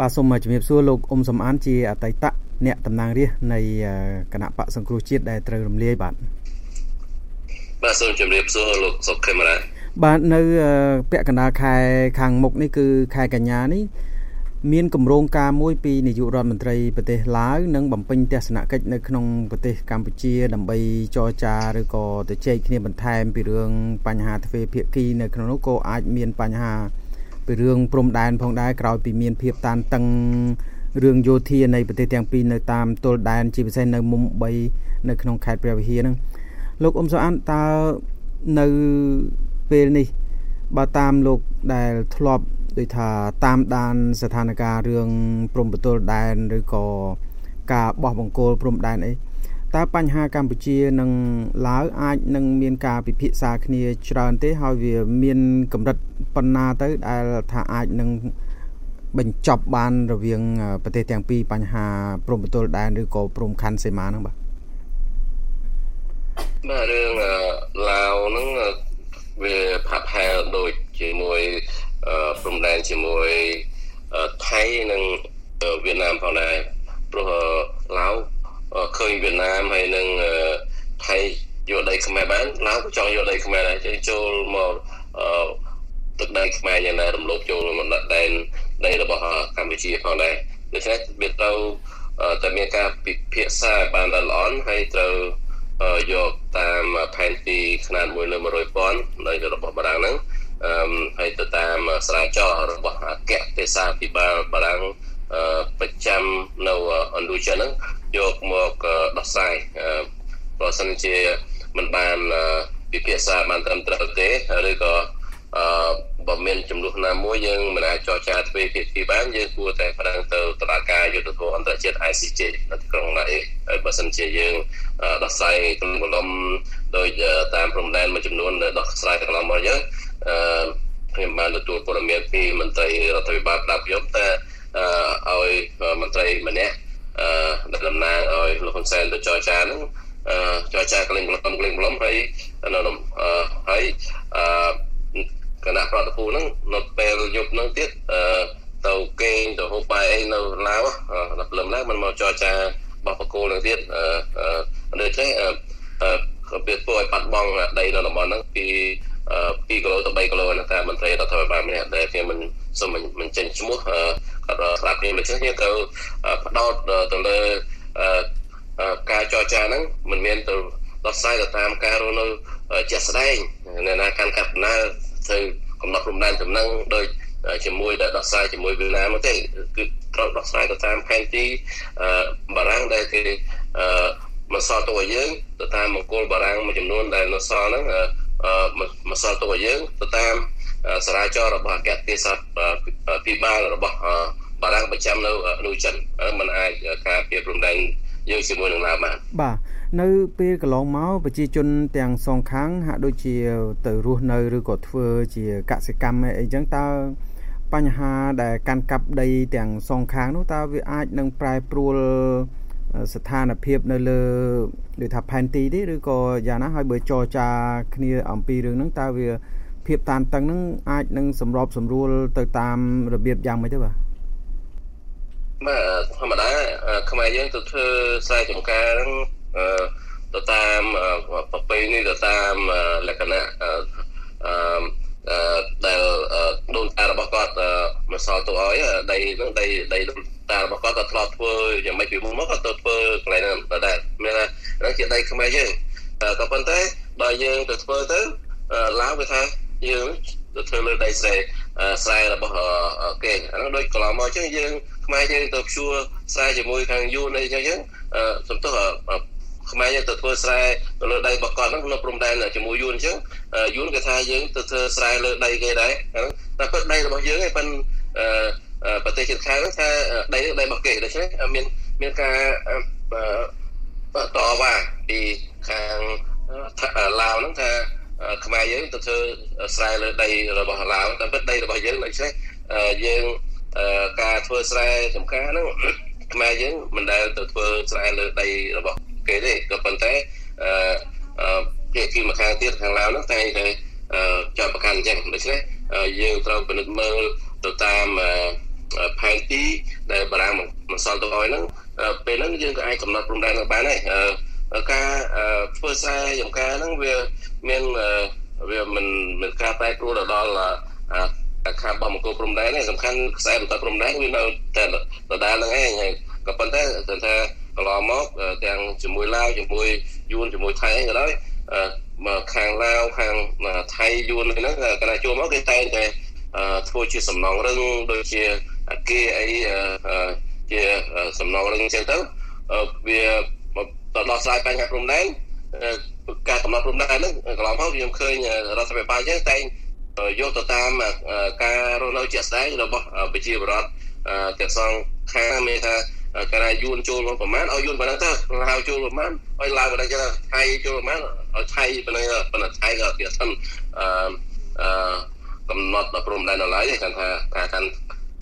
បាទសូមជំរាបសួរលោកអ៊ុំសំអានជាអតីតអ្នកតំណាងរាស្ត្រនៃគណៈបកសង្គ្រោះជាតិដែលត្រូវរំលាយបាទបាទសូមជំរាបសួរលោកសុកខេមរាបាទនៅពាក់កណ្ដាលខែខាងមុខនេះគឺខែកញ្ញានេះមានគម្រោងការមួយពីនាយករដ្ឋមន្ត្រីប្រទេសឡាវនឹងបំពេញទស្សនកិច្ចនៅក្នុងប្រទេសកម្ពុជា ដើម្បីចរចាឬក៏ទៅជែកគ្នាបន្ថែមពីរឿងបញ្ហាទ្វេភាគីនៅក្នុងនោះក៏អាចមានបញ្ហា ពីរឿងព្រំដែនផងដែរក្រោយពីមានភាពតានតឹងរឿងយោធានៃប្រទេសទាំងពីរនៅតាមទល់ដែនជាពិសេសនៅមុំ3នៅក្នុងខេត្តព្រះវិហារហ្នឹងលោកអ៊ុំសុអានតើនៅពេលនេះបើតាមលោកដែលធ្លាប់ដូចថាតាមដានស្ថានភាពរឿងព្រំប្រទល់ដែនឬក៏ការបោះបង្គោលព្រំដែនអី តើបញ្ហាកម្ពុជានិងឡាវអាចនឹងមានការពិភាក្សាគ្នាច្រើនទេហើយវាមានកម្រិតប៉ុណ្ណាទៅដែលថាអាចនឹងបញ្ចប់បានរវាងប្រទេសទាំងពីរបញ្ហាព្រំប្រទល់ដែនឬក៏ព្រំខណ្ឌសីមាហ្នឹងបាទបាទរឿងឡាវហ្នឹងវាផាប់ហែលដូចជាមួយព្រំដែនជាមួយថៃនិងវៀតណាមផងដែរព្រោះឡាវ ឃើញវៀតណាមហើយនឹងថៃយកដីខ្មែរបានឡាវក៏ចង់យកដីខ្មែរដែរចឹងចូលមកទឹកដីខ្មែរយ៉ាងណារំលោភចូលមកដាក់ដែនដីរបស់កម្ពុជាផងដែរដូច្នេះវាត្រូវតែមានការពិភាក្សាបានដល់ល្អហើយត្រូវយកតាមផែនទីຂະຫນາດ1លើ100,000នៃរបស់បារាំងហ្នឹងអឺហើយទៅតាមស្រាវជ្រាវរបស់អគ្គទេសាភិបាលបារាំងប្រចាំនៅឥណ្ឌូចិនហ្នឹង យកមកដោះស្រាយបើសិនជាមិនបានពិភាក្សាបានត្រឹមត្រូវទេឬក៏អឺបើមានចំនួនណាមួយយើងមិនអាចចរចាទ្វេភាគីបានយើងគួរតែប្រឹងទៅតុលាការយុទ្ធភ័ពអន្តរជាតិ ICJ នៅទីក្រុងឡាអេហើយបើសិនជាយើងដោះស្រាយក្នុងកលំដោយតាមព្រំដែនមួយចំនួនដោះស្រាយកន្លងមកយើងអឺខ្ញុំបានទទួលព័ត៌មានពីមន្ត្រីរដ្ឋាភិបាលដាប់យប់តែឲ្យមន្ត្រីម្នាក់អឺ តំណាងឲ្យលោកហ៊ុនសែនទៅចរចាហ្នឹងអឺចរចាក្លែងក្លំក្លែងក្លំហើយនៅហើយអឺគណៈប្រតិភូហ្នឹងនៅពេលយប់ហ្នឹងទៀតអឺទៅគេងទៅហូបបាយអីនៅឡាវដល់ព្រលឹមឡើងមិនមកចរចាបោះបកគោនឹងទៀតអឺដូច្នេះអឺវាធ្វើឲ្យបាត់បង់ដីនៅតំបន់ហ្នឹងពី 2គីឡូទៅ3គីឡូនៅតាមមន្ត្រីរដ្ឋាភិបាលម្នាក់ដែលខ្ញុំមិនសូមមិនចេញឈ្មោះគាត់ស្រាប់ខ្ញុំដូច្នេះយើងទៅផ្ដោតទៅលើការចរចាហ្នឹងមិនមានទៅដោះស្រាយទៅតាមការរស់នៅជាក់ស្ដែងនៅណាកាន់កាប់ណាទៅកំណត់រំដែនចំណងដោយជាមួយដែលដោះស្រាយជាមួយវៀតណាមទេគឺត្រូវដោះស្រាយទៅតាមផែនទីបារាំងដែលគេមកសល់ទៅឲ្យយើងទៅតាមមង្គលបារាំងមួយចំនួនដែលនៅសល់ហ្នឹង មកសល់ទៅឲ្យយើងទៅតាមសារាចររបស់អគ្គទេសពិបាលរបស់បារាំងប្រចាំនៅនូចិនมันអាចការពៀព្រំដែនយើងជាមួយនឹងឡាវបានបាទនៅពេលកន្លងមកប្រជាជនទាំងសងខាងហាក់ដូចជាទៅរស់នៅឬក៏ធ្វើជាកសិកម្មអីចឹងតើបញ្ហាដែលកាន់កាប់ដីទាំងសងខាងនោះតើវាអាចនឹងប្រែប្រួល ស្ថានភាពនៅលើដូចថាផែនទីទេឬក៏យ៉ាងណាហើយបើចរចាគ្នាអំពីរឿងហ្នឹងតើវាភាពតានតឹងហ្នឹងអាចនឹងសម្របសម្រួលទៅតាមរបៀបយ៉ាងម៉េចទៅបាទបាទធម្មតាខ្មែរយើងទៅធ្វើស្រែចម្ការហ្នឹងទៅតាមប្រពៃនេះទៅតាមលក្ខណៈអឺ ដែលដូនតារបស់គាត់មកសល់ទៅឲ្យដីហ្នឹងដីដីតារបស់គាត់ក៏ធ្លាប់ធ្វើយ៉ាងម៉េចពីមុនមកក៏ទៅធ្វើកន្លែងហ្នឹងដែរមានថាហ្នឹងជាដីខ្មែរយើងក៏ប៉ុន្តែដល់យើងទៅធ្វើទៅឡាវវាថាយើងទៅធ្វើលើដីស្រែស្រែរបស់គេអានោះដូចកន្លងមកអញ្ចឹងយើងខ្មែរយើងទៅព្យួរស្រែជាមួយខាងយូនអីអញ្ចឹងយើងសំទោស ខ្មែរយើងទៅធ្វើស្រែទៅលើដីបកកហ្នឹងនៅព្រំដែនជាមួយយូនអញ្ចឹងយូនគេថាយើងទៅធ្វើស្រែលើដីគេដែរតែពិតដីរបស់យើងឯងប៉ិនប្រទេសជិតខាងថាដីដីរបស់គេដូច្នេះមានមានការតវ៉ាពីខាងឡាវហ្នឹងថាខ្មែរយើងទៅធ្វើស្រែលើដីរបស់ឡាវតែពិតដីរបស់យើងដូច្នេះយើងការធ្វើស្រែចំការហ្នឹងខ្មែរយើងមិនដែលទៅធ្វើស្រែលើដីរបស់ គេទេក៏ប៉ុន្តែអឺភាគីម្ខាងទៀតខាងឡាវហ្នឹងតែងតែចាប់ប្រកាន់អញ្ចឹងដូច្នេះយើងត្រូវពិនិត្យមើលទៅតាមផែនទីដែលបារាំងមិនសល់ទៅឲ្យហ្នឹងពេលហ្នឹងយើងក៏អាចកំណត់ព្រំដែនបានដែរការធ្វើខ្សែចំការហ្នឹងវាមានវាមិនមិនការប្រែប្រួលដល់ខាងបោះមង្គលព្រំដែននេះសំខាន់ខ្សែបន្តព្រំដែនវានៅតែដដែលហ្នឹងឯងហើយក៏ប៉ុន្តែគឺថា កន្លងមកទាំងជាមួយឡាវជាមួយយួនជាមួយថៃអីក៏ដោយមកខាងឡាវខាងថៃយួនហ្នឹងកណ្ដាចូលមកគេតែងតែធ្វើជាសំណងរឹងដូចជាអាគារអីជាសំណងរឹងអញ្ចឹងទៅវាទៅដោះស្រាយបញ្ហាព្រំដែនការកំណត់ព្រំដែនហ្នឹងកន្លងមកខ្ញុំឃើញរដ្ឋាភិបាលយើងតែងយកទៅតាមការរស់នៅជាក់ស្ដែងរបស់ប្រជាពលរដ្ឋទាំងសងខាងមានថា កាលយួនចូលមកប្រមាណឲ្យយួនប៉ុណ្ណឹងទៅហៅចូលប្រមាណឲ្យឡើងប៉ុណ្ណឹងចឹងថៃចូលប្រមាណឲ្យថៃប៉ុណ្ណឹងប៉ុន្តែថៃក៏គេថាអឺអឺកំណត់ដល់ព្រំដែនដល់ហើយគាត់ថាការកាន់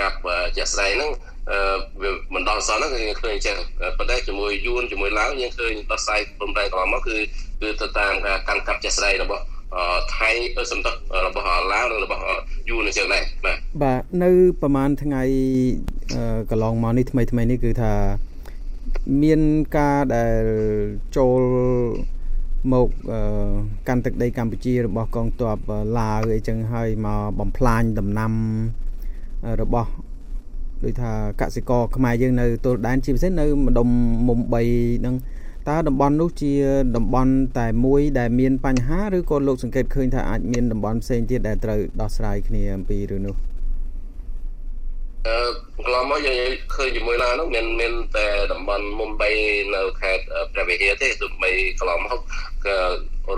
កាប់ជាក់ស្ដែងហ្នឹងអឺវាមិនដល់សោះហ្នឹងគឺឃើញចឹងប៉ុន្តែជាមួយយួនជាមួយឡាវយើងឃើញដោះស្រាយព្រំដែនកន្លងមកគឺគឺទៅតាមការកាន់កាប់ជាក់ស្ដែងរបស់ថៃសំដៅរបស់ឡាវនិងរបស់យូនអញ្ចឹងដែរបាទបាទនៅប្រហែលថ្ងៃ កន្លងមកនេះថ្មីថ្មីនេះគឺថាមានការដែលចូលមកកាន់ទឹកដីកម្ពុជារបស់កងទ័ពឡាវអីចឹងហើយមកបំផ្លាញដំណាំរបស់ដូចថាកសិករខ្មែរយើងនៅទល់ដែនជាពិសេសនៅម្ដុំមុំ3ហ្នឹងតើតំបន់នោះជាតំបន់តែមួយដែលមានបញ្ហាឬក៏លោកសង្កេតឃើញថាអាចមានតំបន់ផ្សេងទៀតដែលត្រូវដោះស្រាយគ្នាអំពីរឿងនោះអឺក ន្លងមកយើងឃើញជាមួយឡាននោះមានមានតែតំបន់មុំបីនៅខេត្តព្រះវិហារទេទោះបីកន្លងមកក៏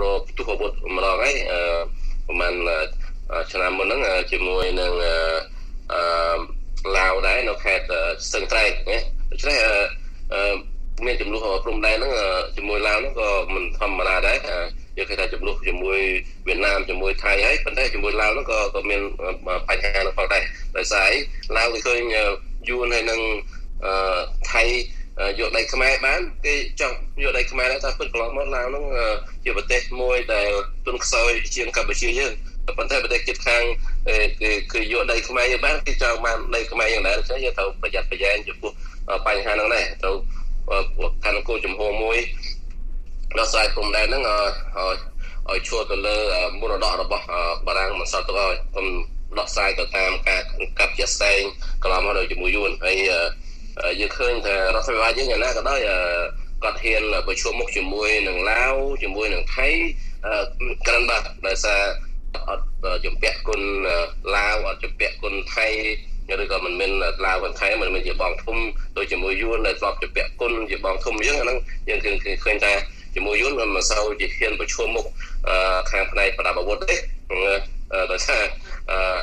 រកទុះអាវុធម្ដងហើយអឺប្រហែលឆ្នាំមុនហ្នឹងជាមួយនឹងអឺឡាវដែរនៅខេត្តស្ទឹងត្រែងណាដូច្នេះអឺមានចំនួនព្រំដែនហ្នឹងជាមួយឡាវហ្នឹងក៏មិនធម្មតាដែរ យើងគេថាចំនួនជាមួយវៀតណាមជាមួយថៃហើយប៉ុន្តែជាមួយឡាវហ្នឹងក៏ក៏មានបញ្ហាហ្នឹងផងដែរដោយសារអីឡាវគេឃើញយួនហើយនឹងថៃយកដីខ្មែរបានគេចង់យកដីខ្មែរដែរតែពិតកន្លងមកឡាវហ្នឹងជាប្រទេសមួយដែលទុនខ្សោយជាងកម្ពុជាយើងប៉ុន្តែប្រទេសជិតខាងគេគឺយកដីខ្មែរយើងបានគេចង់បានដីខ្មែរយ៉ាងដែរអញ្ចឹងយើងត្រូវប្រយ័ត្នប្រយែងចំពោះបញ្ហាហ្នឹងដែរត្រូវកាន់គោលចំហមួយ ដល់ស្រាយព្រំដែនហ្នឹងឲ្យឲ្យឈួរទៅលើមរតករបស់បារាំងមិនសល់ទៅឲ្យកុំដោះស្រាយទៅតាមការកាប់ជាស្ដែងកន្លងមកនៅជាមួយយួនហើយយើងឃើញថារដ្ឋាភិបាលយើងយ៉ាងណាក៏ដោយគាត់ហ៊ានប្រជុំមុខជាមួយនឹងឡាវជាមួយនឹងថៃក្រិនបាទដោយសារអត់ជំពាក់គុណឡាវអត់ជំពាក់គុណថៃឬក៏មិនមានឡាវបន្ថែមមិនមានជាបងធំដូចជាមួយយួនដែលធ្លាប់ជាពាក់គុណជាបងធំអញ្ចឹងអាហ្នឹងយើងគឺឃើញថា ជាមួយយួនមិនសូវជាហ៊ានប្រឈមមុខខាងផ្នែកប្រដាប់អាវុធទេដោយសារ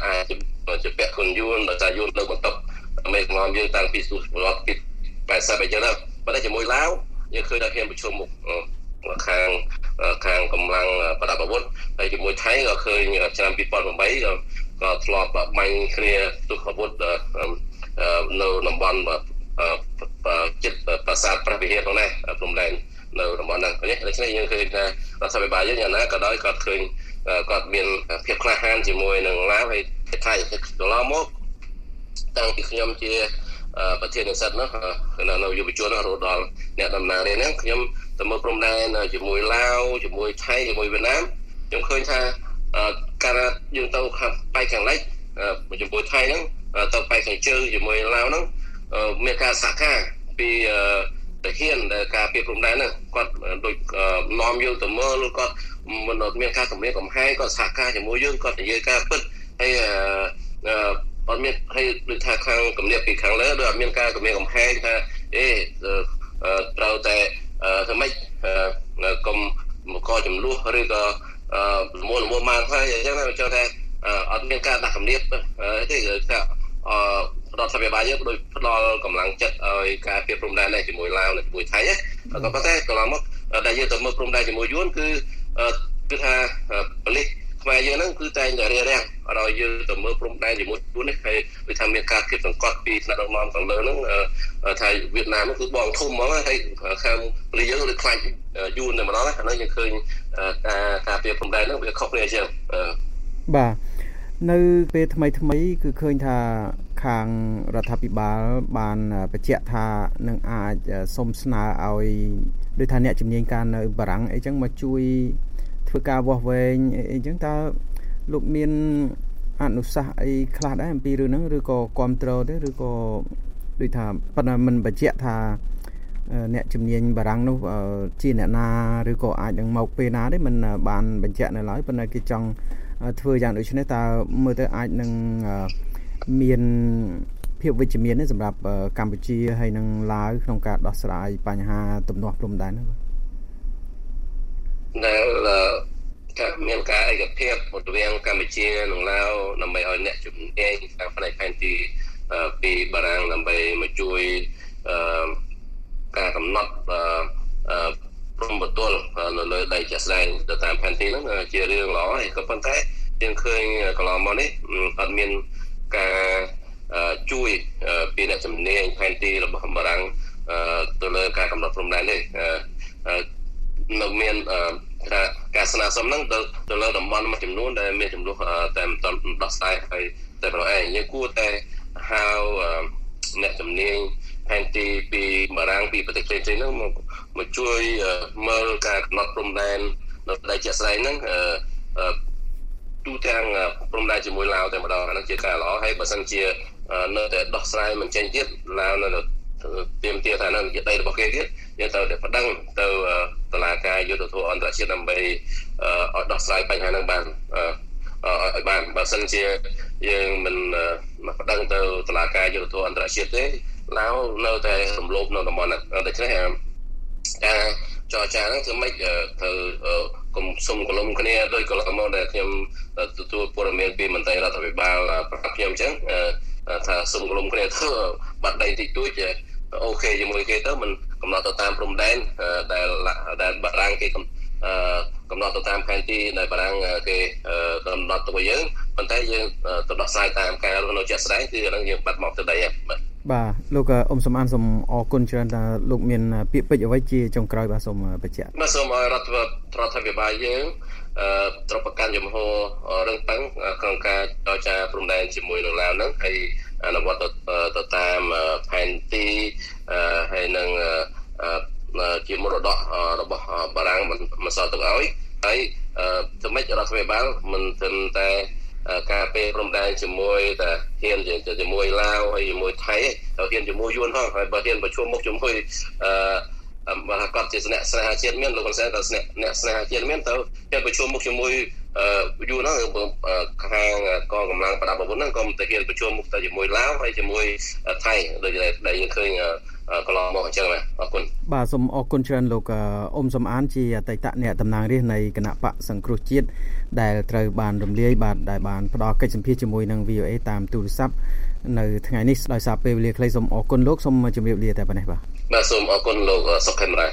អាចជាពាក់គុណយួនដោយសារយួនលើបន្ទប់មេកំងយើងតាំងពីសុខរដ្ឋពី80អញ្ចឹងទៅប៉ុន្តែជាមួយឡាវយើងឃើញថាហ៊ានប្រឈមមុខខាងខាងកម្លាំងប្រដាប់អាវុធហើយជាមួយថៃក៏ឃើញឆ្នាំ2008ក៏ក៏ធ្លាប់បាញ់គ្នាទុកអាវុធនៅតំបន់ចិត្តប្រាសាទព្រះវិហារផងដែរព្រំដែន នៅតំបន់ហ្នឹងនេះដូច្នេះយើងឃើញថារដ្ឋាភិបាលយើងយ៉ាងណាក៏ដោយគាត់ឃើញគាត់មានភាពក្លាហានជាមួយនឹងឡាវហើយថៃកន្លងមកតាំងពីខ្ញុំជាប្រធាននិស្សិតនោះនៅយុវជនរហូតដល់អ្នកដំណើរនេះហ្នឹងខ្ញុំទៅមើលព្រំដែនជាមួយឡាវជាមួយថៃជាមួយវៀតណាមខ្ញុំឃើញថាកាលយើងទៅខាងបែកខាងលិចជាមួយថៃហ្នឹងទៅបែកខាងជើងជាមួយឡាវហ្នឹងមានការសហការពី តាហ៊ានដែលការពីព្រំដែនហ្នឹងគាត់ដូចនាំយើងទៅមើលគាត់មិនមានការគម្រាមកំហែងគាត់សហការជាមួយយើងគាត់និយាយការពិតហើយអត់មានហើយដូចថាខាងគម្រាមពីខាងលើដូចអត់មានការគម្រាមកំហែងថាអេត្រូវតែធ្វើម៉េចកុំមកកចំនួនឬក៏លមលមបានហើយអញ្ចឹងខ្ញុំចង់ថាអត់មានការដាក់កម្រិតទេគឺថាអ រដ្ឋាភិបាលយើងដូចផ្ដល់កម្លាំងចិត្តឲ្យការពីព្រំដែននេះជាមួយឡាវនិងជាមួយថៃក៏ប៉ុន្តែកន្លងមកដែលយើងទៅមើលព្រំដែនជាមួយយួនគឺគឺថាប៉ូលីសខ្មែរយើងហ្នឹងគឺតែងតែរារាំងឲ្យយើងទៅមើលព្រំដែនជាមួយយួននេះហើយគឺថាមានការគិតសង្កត់ពីថ្នាក់ដឹកនាំខាងលើហ្នឹងថាវៀតណាមគឺបងធំហ្មងហើយខាងប៉ូលីសយើងដូចខ្លាចយួនតែម្ដងហ្នឹងយើងឃើញការការពីព្រំដែនហ្នឹងវាខុសគ្នាអញ្ចឹងបាទនៅពេលថ្មីថ្មីគឺឃើញថា ខាងរដ្ឋាភិបាលបានបញ្ជាក់ថានឹងអាចសុំស្នើឲ្យដូចថាអ្នកជំនាញការនៅបារាំងអីចឹងមកជួយធ្វើការវាស់វែងអីចឹងតើលោកមានអនុសាសន៍អីខ្លះដែរអំពីរឿងហ្នឹងឬក៏គ្រប់គ្រងទេឬក៏ដូចថាប៉ុន្តែមិនបញ្ជាក់ថាអ្នកជំនាញបារាំងនោះជាអ្នកណាឬក៏អាចនឹងមកពេលណាទេមិនបានបញ្ជាក់នៅឡើយប៉ុន្តែគេចង់ធ្វើយ៉ាងដូចនេះតើមើលទៅអាចនឹង មានភាពវិជ្ជមានទេសម្រាប់កម្ពុជាហើយនិងឡាវក្នុងការដោះស្រាយបញ្ហាទំនាស់ព្រំដែនហ្នឹងដែលថាមានការឯកភាពរវាងកម្ពុជានិងឡាវដើម្បីឲ្យអ្នកជំនាញខាងផ្នែកផែនទីពីបារាំងដើម្បីមកជួយការកំណត់ព្រំបទល់នៅលើដីជាក់ស្ដែងទៅតាមផែនទីហ្នឹងជារឿងល្អហើយក៏ប៉ុន្តែយើងឃើញកន្លងមកនេះអត់មាន ការជួយពីអ្នកជំនាញផែនទីរបស់បារាំងទៅលើការកំណត់ព្រំដែននេះនៅមានថាការស្នើសុំហ្នឹងទៅទៅលើតំបន់មួយចំនួនដែលមានចំនួនតែមិនដោះស្រាយហើយតែប៉ុណ្ណោះឯងយើងគួរតែហៅអ្នកជំនាញផែនទីពីបារាំងពីប្រទេសផ្សេងៗហ្នឹងមកមកជួយមើលការកំណត់ព្រំដែននៅដីជាក់ស្ដែងហ្នឹង ទូទាំងព្រំដែនជាមួយឡាវតែម្ដងអានឹងជាការល្អហើយបើសិនជានៅតែដោះស្រាយមិនចេញទៀតឡាវនៅទៀមទាថានឹងជាដីរបស់គេទៀតយើងត្រូវតែប្តឹងទៅតុលាការយុទ្ធធម៌អន្តរជាតិដើម្បីឲ្យដោះស្រាយបញ្ហានឹងបានឲ្យបានបើសិនជាយើងមិនមកប្តឹងទៅតុលាការយុទ្ធធម៌អន្តរជាតិទេឡាវនៅតែរំលោភនៅតំបន់ហ្នឹងដូច្នេះការចរចាហ្នឹងធ្វើម៉េចត្រូវ កុំសុំកលុំគ្នាដោយកន្លងមកដែលខ្ញុំទទួលព័ត៌មានពីមន្ត្រីរដ្ឋាភិបាលប្រាប់ខ្ញុំអញ្ចឹងថាសុំកលុំគ្នាធ្វើបាត់ដីតិចតួចអូខេជាមួយគេទៅមិនកំណត់ទៅតាមព្រំដែនដែលដែលបារាំងគេកំណត់ទៅតាមផែនទីដែលបារាំងគេកំណត់ទៅយើងប៉ុន្តែយើងទៅដោះស្រាយតាមការរស់នៅជាក់ស្ដែងគឺអានឹងយើងបាត់មកទៅដីបាទបាទលោកអ៊ុំសំអានសូមអរគុណច្រើនថាលោកមានពាក្យពេចន៍អ្វីជាចុងក្រោយបាទសូមបញ្ជាក់បាទសូមឲ្យរដ្ឋ រដ្ឋាភិបាលយើងអឺត្រូវប្រកាន់ជំហររឹងប៉ឹងក្នុងការចរចាព្រំដែនជាមួយនឹងឡាវហ្នឹងហើយអនុវត្តទៅតាមផែនទីហើយនឹងជាមរតករបស់បារាំងមិនសល់ទុកឲ្យហើយសម្រាប់រដ្ឋាភិបាលមិនត្រឹមតែការពេលព្រំដែនជាមួយតែហ៊ានជាមួយឡាវហើយជាមួយថៃទៅហ៊ានជាមួយយួនផងហើយបើហ៊ានប្រជុំមុខជាមួយអឺ បើគាត់ជាស្នាក់ស្នេហាជាតិមានលោកកន្សែតស្នាក់អ្នកស្នេហាជាតិមានទៅហ៊ានប្រជុំមុខជាមួយយូរហ្នឹងខាងកងកម្លាំងប្រដាប់អាវុធហ្នឹងក៏ទៅហ៊ានប្រជុំមុខទៅជាមួយឡាវហើយជាមួយថៃដូចដែលយើងឃើញកន្លងមកអញ្ចឹងបាទអរគុណបាទសូមអរគុណច្រើនលោកអ៊ុំសំអានជាអតីតអ្នកតំណាងរាស្ត្រនៃគណៈបកសង្គ្រោះជាតិដែលត្រូវបានរំលាយបាទដែលបានផ្ដល់កិច្ចសម្ភារជាមួយនឹង VOA តាមទូរស័ព្ទ នៅថ្ងៃនេះដោយសារពេលវេលាខ្លីសូមអរគុណលោកសូមជម្រាបលាតែប៉ុណ្ណេះបាទបាទសូមអរគុណលោកសុខខេមរា